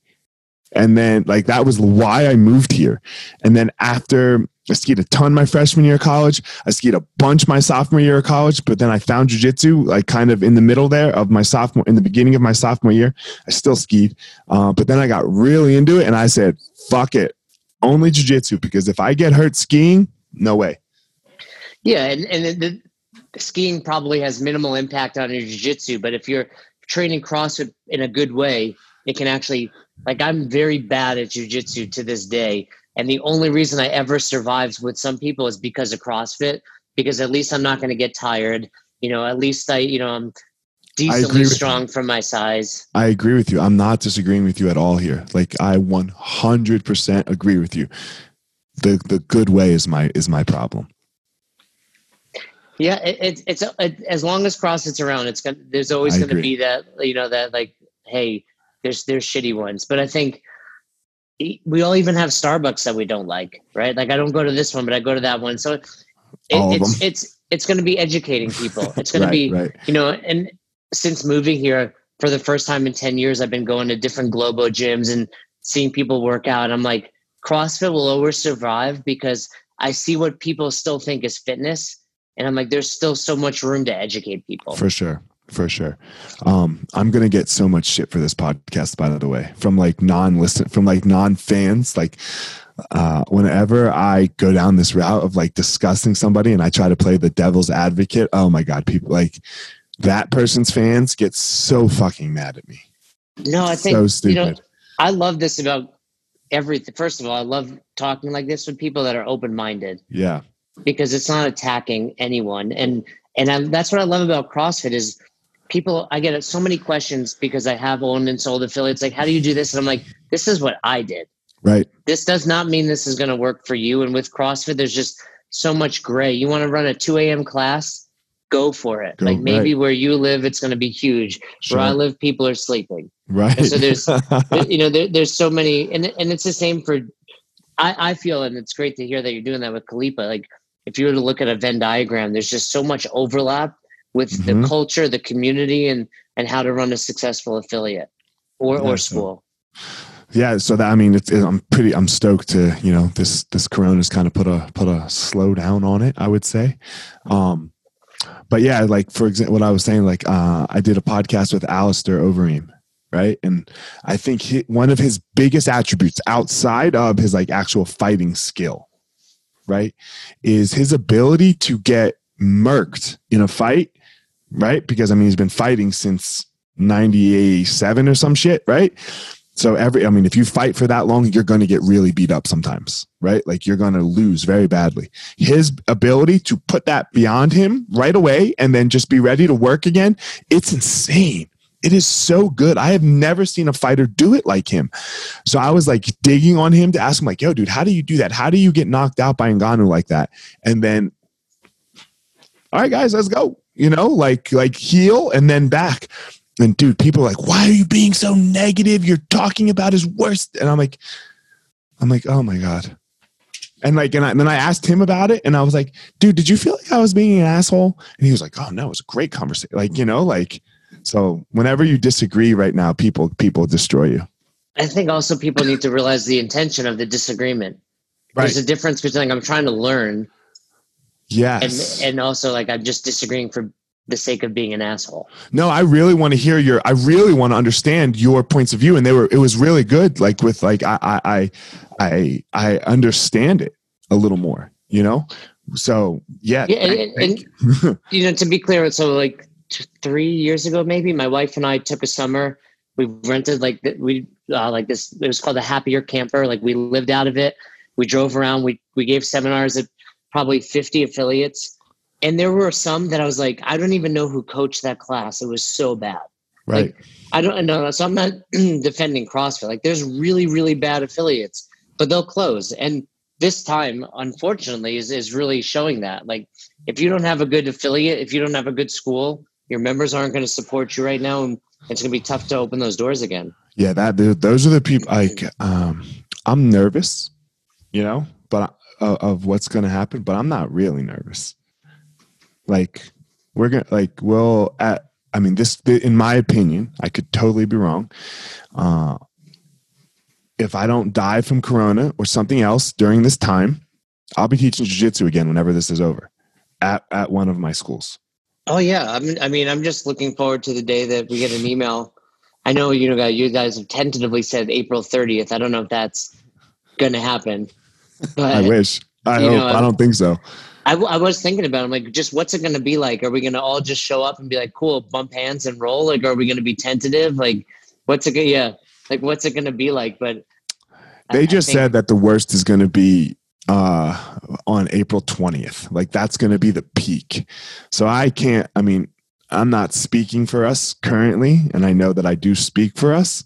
And then like that was why I moved here. And then after I skied a ton my freshman year of college. I skied a bunch my sophomore year of college, but then I found jujitsu like kind of in the middle there of my sophomore, in the beginning of my sophomore year. I still skied, uh, but then I got really into it and I said, fuck it, only jujitsu because if I get hurt skiing, no way. Yeah, and, and the, the skiing probably has minimal impact on your jujitsu, but if you're training CrossFit in a good way, it can actually like I'm very bad at jujitsu to this day and the only reason I ever survived with some people is because of CrossFit, because at least I'm not going to get tired. You know, at least I, you know, I'm decently strong for my size. I agree with you. I'm not disagreeing with you at all here. Like I 100% agree with you. The the good way is my is my problem. Yeah, it, it, it's it, as long as CrossFit's around, it's gonna. There's always going to be that you know that like, hey, there's there's shitty ones, but I think we all even have Starbucks that we don't like, right? Like I don't go to this one, but I go to that one. So it, it's it's it's going to be educating people. *laughs* It's going right, to be right. you know, and since moving here for the first time in 10 years, I've been going to different Globo gyms and seeing people work out. I'm like, CrossFit will always survive because I see what people still think is fitness. And I'm like, there's still so much room to educate people. For sure for sure. Um, I'm gonna get so much shit for this podcast, by the way, from like non-listen, from like non-fans. Like, uh, whenever I go down this route of like discussing somebody and I try to play the devil's advocate, oh my god, people like that person's fans get so fucking mad at me. No, I think so stupid. You know, I love this about everything. First of all, I love talking like this with people that are open-minded. Yeah, because it's not attacking anyone, and and I, that's what I love about CrossFit is people i get so many questions because i have owned and sold affiliates like how do you do this? And i'm like this is what i did. Right. This does not mean this is going to work for you. And with crossfit there's just so much gray. You want to run a 2 a.m class? Go for it. Go, like maybe right. where you live it's going to be huge. Sure. where i live people are sleeping. Right. And so there's *laughs* you know there, there's so many and, and it's the same for I, I feel and it's great to hear that you're doing that with Khalipa. Like if you were to look at a venn diagram there's just so much overlap with mm-hmm. the culture, the community, and and how to run a successful affiliate or yeah, or school. So, yeah, so that I mean, it's, it, I'm pretty, I'm stoked to you know this this Corona's kind of put a put a slow down on it. I would say. Um, but yeah, like for example, what I was saying, like uh, I did a podcast with Alistair Overeem, right? And I think he, one of his biggest attributes outside of his like actual fighting skill, right, is his ability to get murked in a fight right? Because I mean, he's been fighting since 97 or some shit, right? So every, I mean, if you fight for that long, you're going to get really beat up sometimes, right? Like you're going to lose very badly. His ability to put that beyond him right away and then just be ready to work again, it's insane. It is so good. I have never seen a fighter do it like him. So I was like digging on him to ask him, like, yo, dude, how do you do that? How do you get knocked out by Ngannou like that? And then, all right, guys, let's go you know, like like heel and then back. And dude, people are like, why are you being so negative? You're talking about his worst. And I'm like, I'm like, oh my God. And like, and, I, and then I asked him about it and I was like, dude, did you feel like I was being an asshole? And he was like, oh no, it was a great conversation. Like, you know, like, so whenever you disagree right now, people, people destroy you. I think also people need to realize the intention of the disagreement. Right. There's a difference between like, I'm trying to learn Yes. And and also like I'm just disagreeing for the sake of being an asshole. No, I really want to hear your I really want to understand your points of view and they were it was really good like with like I I I I understand it a little more, you know? So, yeah. Yeah, and, and you. *laughs* you know to be clear so like t- 3 years ago maybe my wife and I took a summer we rented like we uh, like this it was called the happier camper like we lived out of it we drove around we we gave seminars at probably 50 affiliates And there were some that I was like, I don't even know who coached that class. It was so bad. Right. Like, I don't know. So I'm not *clears throat* defending CrossFit. Like there's really, really bad affiliates, but they'll close. And this time, unfortunately, is, is really showing that. Like if you don't have a good affiliate, if you don't have a good school, your members aren't going to support you right now. And it's going to be tough to open those doors again. Yeah, that those are the people. Like, um, I'm nervous, you know, but uh, of what's going to happen. But I'm not really nervous. Like, we're gonna like, well, at I mean, this in my opinion, I could totally be wrong. Uh, if I don't die from corona or something else during this time, I'll be teaching jiu-jitsu again whenever this is over at, at one of my schools. Oh yeah, I mean, I mean, I'm just looking forward to the day that we get an email. I know you know, you guys have tentatively said April 30th. I don't know if that's going to happen. But I wish. I hope. Know, I don't think so. I, I was thinking about. It. I'm like, just what's it going to be like? Are we going to all just show up and be like, cool, bump hands and roll? Like, are we going to be tentative? Like, what's it? Yeah, like what's it going to be like? But they I, just I think, said that the worst is going to be uh, on April 20th. Like that's going to be the peak. So I can't, I mean, I'm not speaking for us currently, and I know that I do speak for us,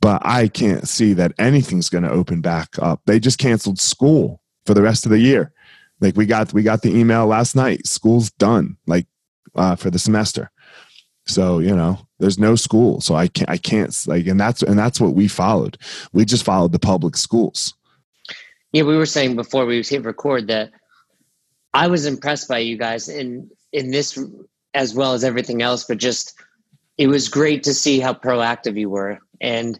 but I can't see that anything's going to open back up. They just canceled school for the rest of the year. Like we got we got the email last night. School's done. Like uh, for the semester. So you know, there's no school. So I can't I can't like, and that's and that's what we followed. We just followed the public schools. Yeah, we were saying before we hit record that I was impressed by you guys in in this as well as everything else, but just it was great to see how proactive you were. And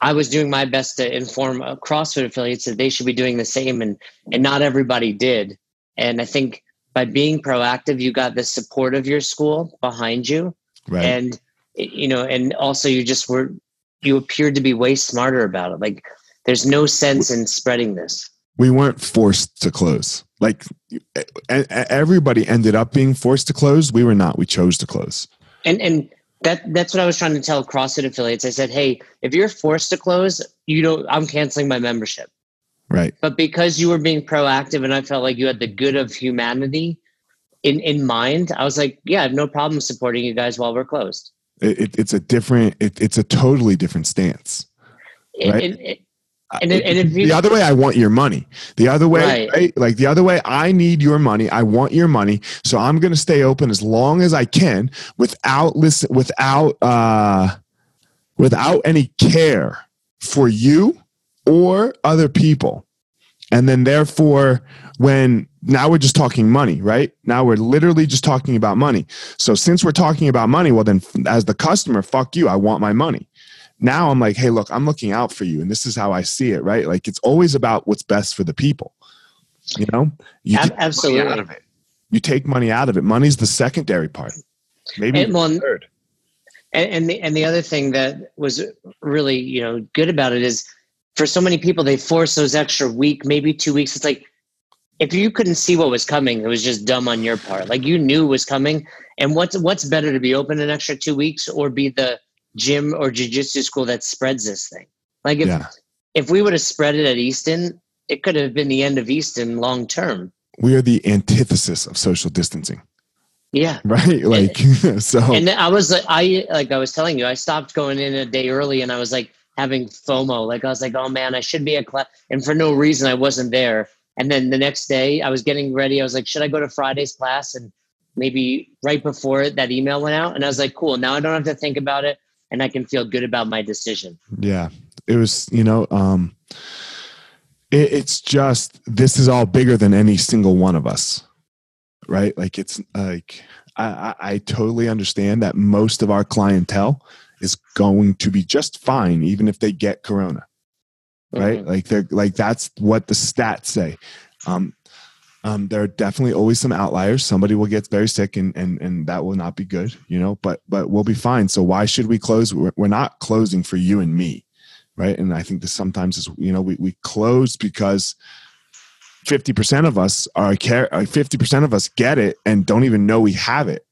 I was doing my best to inform uh, CrossFit affiliates that they should be doing the same, and and not everybody did. And I think by being proactive, you got the support of your school behind you, right. and you know, and also you just were you appeared to be way smarter about it. Like there's no sense in spreading this. We weren't forced to close. Like everybody ended up being forced to close. We were not. We chose to close. And and that that's what I was trying to tell CrossFit affiliates. I said, hey, if you're forced to close, you know, I'm canceling my membership. Right. But because you were being proactive and I felt like you had the good of humanity in in mind, I was like, yeah, I have no problem supporting you guys while we're closed. It, it, it's a different. It, it's a totally different stance. Right? And, and if you, the other way, I want your money. The other way, right. right. Like the other way, I need your money. I want your money. So I'm going to stay open as long as I can without listen, without, uh, without any care for you or other people. And then therefore, when now we're just talking money, right? Now we're literally just talking about money. So since we're talking about money, well, then as the customer, fuck you. I want my money now I'm like, hey, look, I'm looking out for you. And this is how I see it, right? Like it's always about what's best for the people. You know? You absolutely. Out of it. You take money out of it. Money's the secondary part. Maybe and, well, third. And, and the and the other thing that was really, you know, good about it is for so many people, they force those extra week, maybe two weeks. It's like if you couldn't see what was coming, it was just dumb on your part. Like you knew was coming. And what's what's better to be open an extra two weeks or be the gym or jujitsu school that spreads this thing. Like if yeah. if we would have spread it at Easton, it could have been the end of Easton long term. We are the antithesis of social distancing. Yeah. *laughs* Right. Like and, *laughs* so. And I was like, I like I was telling you, I stopped going in a day early, and I was like having FOMO. Like I was like, oh man, I should be at class, and for no reason I wasn't there. And then the next day, I was getting ready. I was like, should I go to Friday's class? And maybe right before that email went out, and I was like, cool. Now I don't have to think about it and I can feel good about my decision. Yeah. It was, you know, um, it, it's just, this is all bigger than any single one of us, right? Like, it's like, I, I, I totally understand that most of our clientele is going to be just fine, even if they get Corona, right? Mm-hmm. Like, they're like, that's what the stats say. Um, um, there are definitely always some outliers. Somebody will get very sick, and and and that will not be good, you know. But but we'll be fine. So why should we close? We're, we're not closing for you and me, right? And I think this sometimes is you know we we close because fifty percent of us are care. Uh, fifty percent of us get it and don't even know we have it,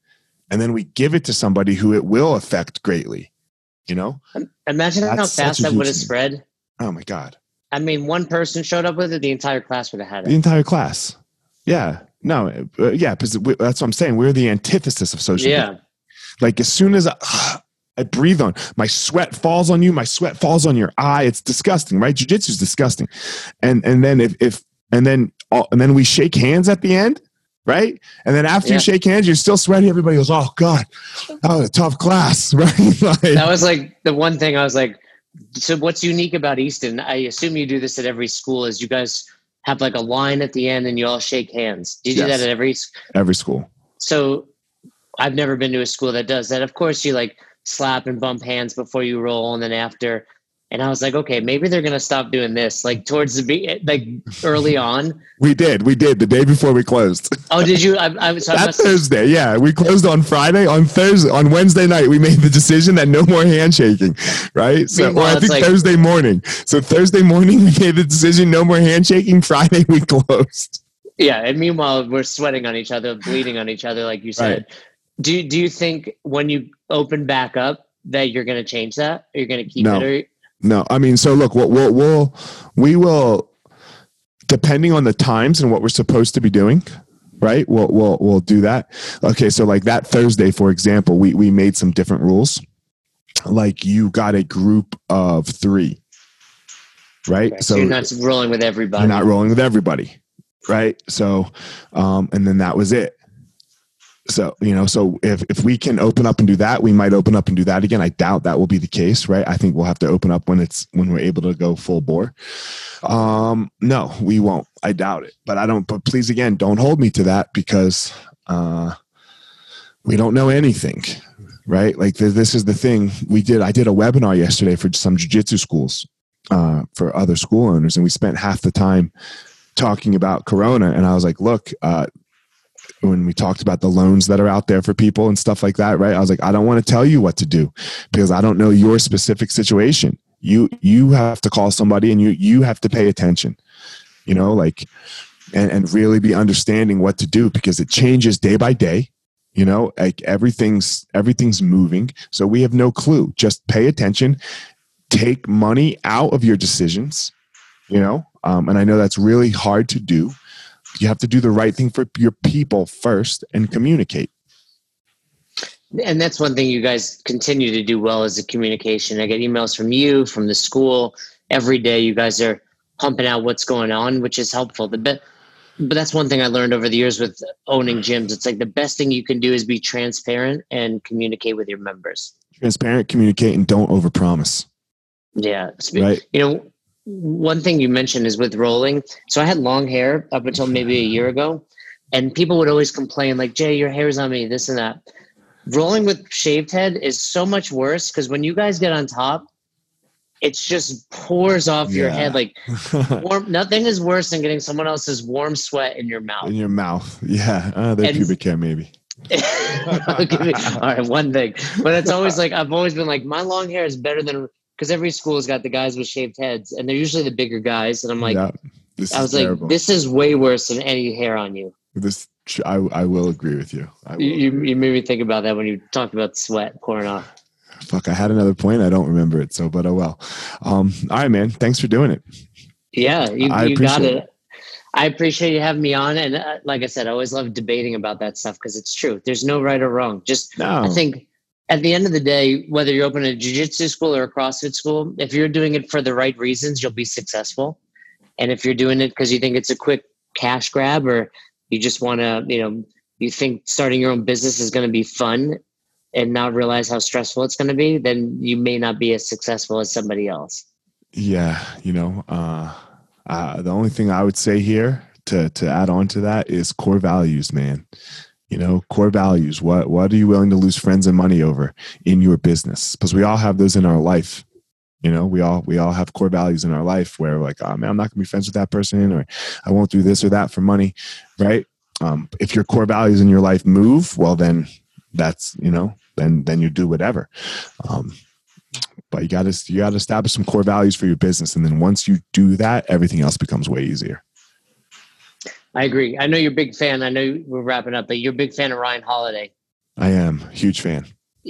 and then we give it to somebody who it will affect greatly. You know, imagine That's how fast that would have spread. Oh my god! I mean, one person showed up with it, the entire class would have had it. The entire class. Yeah, No, uh, yeah, because that's what I'm saying. We're the antithesis of social. Yeah. media. Like as soon as I, *sighs* I breathe on, my sweat falls on you. My sweat falls on your eye. It's disgusting, right? Jiu-jitsu is disgusting. And and then if if and then all, and then we shake hands at the end, right? And then after Yeah. you shake hands, you're still sweaty. Everybody goes, "Oh God, that was a tough class," *laughs* right? like, That was like the one thing I was like, so what's unique about Easton? I assume you do this at every school is you guys have like a line at the end and you all shake hands. Do you do that at every every school. so I've never been to a school that does that. Of course you like slap and bump hands before you roll and then after. And I was like, okay, maybe they're gonna stop doing this. Like towards the be- like early *laughs* on. We did, we did the day before we closed. Oh, did you? I, I, so that Thursday, yeah, we closed on Friday. On Thursday, on Wednesday night, we made the decision that no more handshaking, right? So, or I think like- Thursday morning. So Thursday morning, we made the decision no more handshaking. Friday, we closed. yeah. And meanwhile, we're sweating on each other, bleeding on each other, like you said. Do Do you think when you open back up that you're gonna change that? You're gonna keep No. it? Or, No, I mean, so look, we'll, we'll, we'll we will, depending on the times and what we're supposed to be doing, right? We'll we'll we'll do that. Okay, so like that Thursday, for example, we we made some different rules. Like you got a group of three, right? Okay, so, you're not rolling with everybody. you're not rolling with everybody right so um and then that was it so you know so if if we can open up and do that we might open up and do that again. I doubt that will be the case right? I think we'll have to open up when it's when we're able to go full bore. Um no we won't. I doubt it. But i don't but please again don't hold me to that because uh we don't know anything right? Like th- this is the thing. We did i did a webinar yesterday for some jiu-jitsu schools uh, for other school owners and we spent half the time talking about corona and i was like look uh, when we talked about the loans that are out there for people and stuff like that right? I was like i don't want to tell you what to do because i don't know your specific situation. You you have to call somebody and you you have to pay attention you know like and and really be understanding what to do because it changes day by day you know like everything's everything's moving. So we have no clue. Just pay attention take money out of your decisions you know um, and i know that's really hard to do you have to do the right thing for your people first and communicate and that's one thing you guys continue to do well is the communication. I get emails from you, from the school every day. You guys are pumping out what's going on, which is helpful. The be- but that's one thing I learned over the years with owning gyms. It's like the best thing you can do is be transparent and communicate with your members. transparent communicate and don't overpromise Yeah. Right You know, one thing you mentioned is with rolling. So I had long hair up until maybe a year ago, and people would always complain, like, Jay, your hair's on me, this and that. Rolling with shaved head is so much worse because when you guys get on top, it just pours off your head like *laughs* warm. Nothing is worse than getting someone else's warm sweat in your mouth. in your mouth *laughs* yeah uh, their And- pubic hair maybe *laughs* I'll give you- all right, one thing, but it's always like I've always been like my long hair is better than because every school's got the guys with shaved heads, and they're usually the bigger guys. And I'm like, yeah this I is was terrible. like, this is way worse than any hair on you. this I, I will agree with you. You, you, you made me think about that when you talked about sweat pouring off. fuck i had another point i don't remember it so but oh well um all right man thanks for doing it Yeah, you, I you got appreciate it. I appreciate you having me on, and uh, like I said, I always love debating about that stuff because it's true. There's no right or wrong. Just no I think at the end of the day, whether you're opening a jiu-jitsu school or a CrossFit school, if you're doing it for the right reasons, you'll be successful. And if you're doing it because you think it's a quick cash grab or you just want to, you know, you think starting your own business is going to be fun and not realize how stressful it's going to be, then you may not be as successful as somebody else. Yeah, you know, uh, uh, the only thing I would say here to to add on to that is core values, man. You know, core values. What what are you willing to lose friends and money over in your business? Because we all have those in our life. You know, we all we all have core values in our life where like, oh man, I'm not gonna be friends with that person, or I won't do this or that for money, right? Um, if your core values in your life move, well, then that's you know, then then you do whatever. Um, but you got to you got to establish some core values for your business and then once you do that everything else becomes way easier I agree. I know you're a big fan. I know we're wrapping up, but you're a big fan of Ryan Holiday. i am huge fan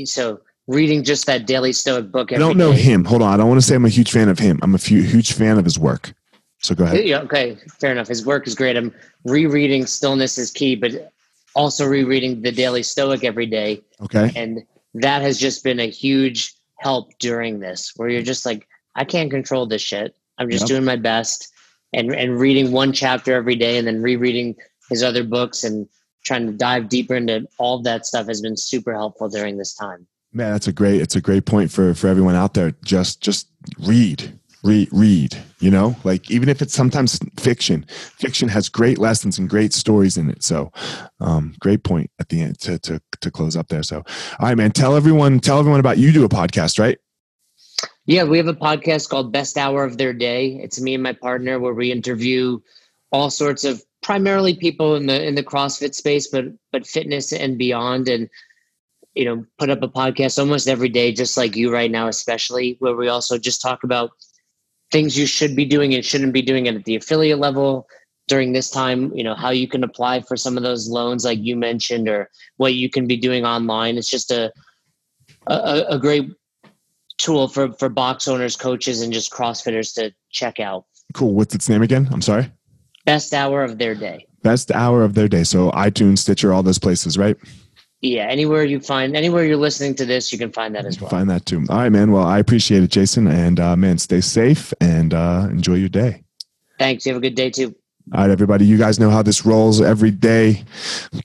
So reading just that daily stoic book. i don't know day- him hold on i don't want to say i'm a huge fan of him i'm a few, huge fan of his work So go ahead. Yeah, okay, fair enough. His work is great. I'm rereading Stillness is Key, but also rereading the Daily Stoic every day. Okay. And that has just been a huge help during this, where you're just like, I can't control this shit. I'm just Yep. doing my best and, and reading one chapter every day and then rereading his other books and trying to dive deeper into all that stuff has been super helpful during this time. Man, that's a great it's a great point for for everyone out there. Just just read. Read read, you know? Like even if it's sometimes fiction, fiction has great lessons and great stories in it. So um great point at the end to to to close up there. So all right, man, tell everyone tell everyone about you do a podcast, right? Yeah, we have a podcast called Best Hour of Their Day. It's me and my partner where we interview all sorts of primarily people in the in the CrossFit space, but but fitness and beyond, and you know, put up a podcast almost every day, just like you right now, especially where we also just talk about things you should be doing and shouldn't be doing it at the affiliate level during this time. You know, how you can apply for some of those loans, like you mentioned, or what you can be doing online. It's just a a, a great tool for for box owners, coaches, and just CrossFitters to check out. Cool. What's its name again? I'm sorry. Best hour of their day. Best hour of their day. So iTunes, Stitcher, all those places, right? Yeah, anywhere you find anywhere you're listening to this, you can find that as well. Find that too. All right, man. Well, I appreciate it, Jason. And uh, man, stay safe and uh, enjoy your day. Thanks. You have a good day too. All right, everybody. You guys know how this rolls every day.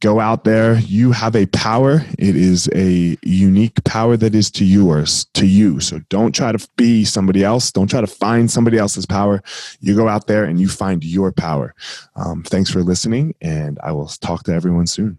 Go out there. You have a power. It is a unique power that is to yours, to you. So don't try to be somebody else. Don't try to find somebody else's power. You go out there and you find your power. Um, thanks for listening, and I will talk to everyone soon.